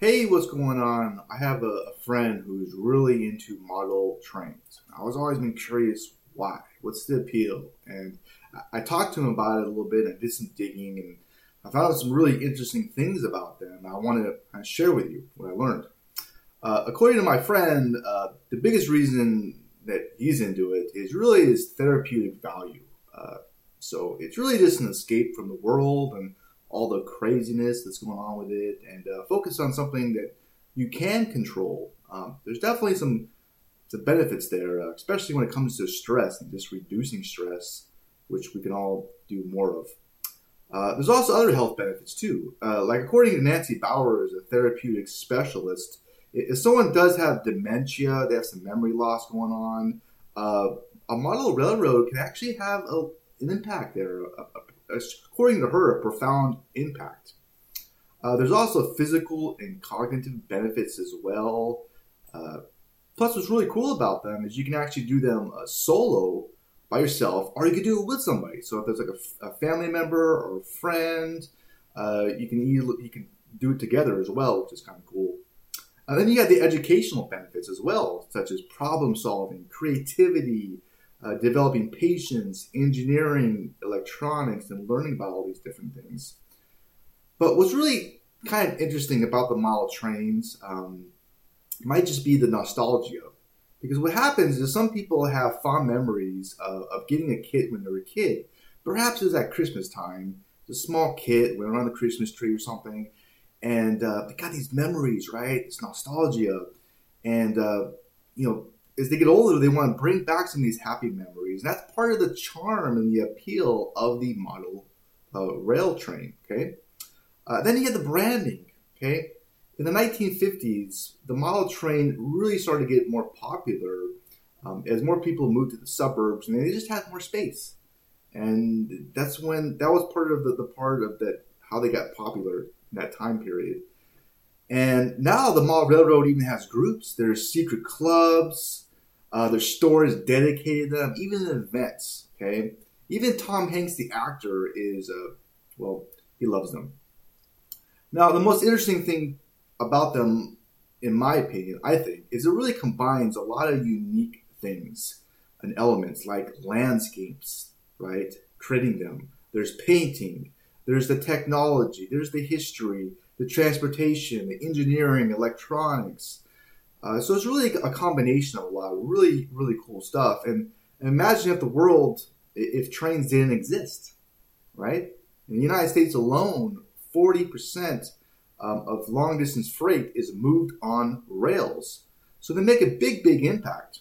Hey, what's going on? I have a, a friend who's really into model trains. I was always been curious why. What's the appeal? And I, I talked to him about it a little bit. I did some digging, and I found out some really interesting things about them. I want to share with you what I learned. Uh, according to my friend, uh, the biggest reason that he's into it is really his therapeutic value. Uh, so it's really just an escape from the world and all the craziness that's going on with it and uh, focus on something that you can control. Um, there's definitely some some benefits there, uh, especially when it comes to stress and just reducing stress, which we can all do more of. Uh, there's also other health benefits too. Uh, like according to Nancy Bauer, as a therapeutic specialist, if someone does have dementia, they have some memory loss going on, uh, a model railroad can actually have a, an impact there, a, according to her, a profound impact. Uh, there's also physical and cognitive benefits as well. Uh, plus, what's really cool about them is you can actually do them uh, solo by yourself, or you can do it with somebody. So if there's like a, family member or a friend, uh, you can you can do it together as well, which is kind of cool. And then you got the educational benefits as well, such as problem solving, creativity, uh, developing patience, engineering, electronics, and learning about all these different things. But what's really kind of interesting about the model trains um, might just be the nostalgia. Because what happens is some people have fond memories of, of getting a kit when they were a kid. Perhaps it was at Christmas time, a small kit, went around the Christmas tree or something, and uh, they got these memories, right? It's nostalgia. And, uh, you know, as they get older, they want to bring back some of these happy memories. And that's part of the charm and the appeal of the model uh, rail train. Okay. Uh, then you get the branding. Okay. In the 1950s, the model train really started to get more popular um, as more people moved to the suburbs, and they just had more space. And that's when that was part of the, the part of that how they got popular in that time period. And now the Model Railroad even has groups. There's secret clubs. Uh, there's stores dedicated to them, even events. Okay, even Tom Hanks, the actor, is uh, well, he loves them. Now, the most interesting thing about them, in my opinion, I think, is it really combines a lot of unique things and elements like landscapes, right? Creating them. There's painting. There's the technology. There's the history the transportation, the engineering, electronics. Uh, so it's really a combination of a lot of really, really cool stuff. And, and imagine if the world, if trains didn't exist, right? In the United States alone, 40% um, of long distance freight is moved on rails. So they make a big, big impact.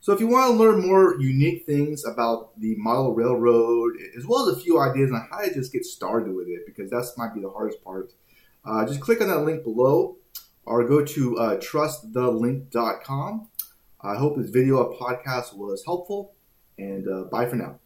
So if you want to learn more unique things about the model railroad, as well as a few ideas on how to just get started with it, because that's might be the hardest part, uh, just click on that link below or go to uh, trustthelink.com. I hope this video or podcast was helpful, and uh, bye for now.